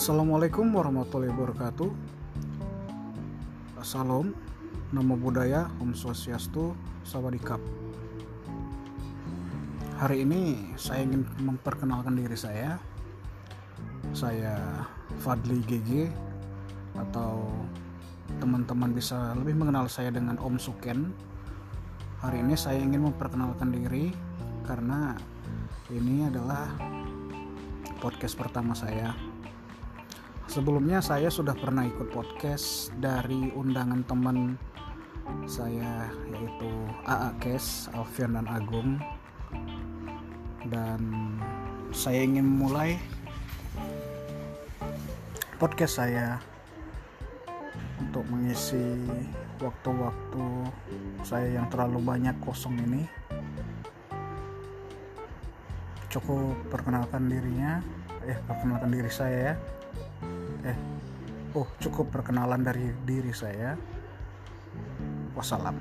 Assalamualaikum warahmatullahi wabarakatuh. Salam Namo Buddhaya Om Swastiastu Sawadikap. Hari ini saya ingin memperkenalkan diri saya. Saya Fadli GG Atau teman-teman bisa lebih mengenal saya dengan Om Suken. Hari ini saya ingin memperkenalkan diri Karena ini adalah podcast pertama saya Sebelumnya saya sudah pernah ikut podcast dari undangan teman saya yaitu AA Kes, Alfian dan Agung. Dan saya ingin memulai podcast saya untuk mengisi waktu-waktu saya yang terlalu banyak kosong ini. Cukup perkenalkan dirinya eh perkenalkan diri saya ya eh oh cukup perkenalan dari diri saya. Wassalam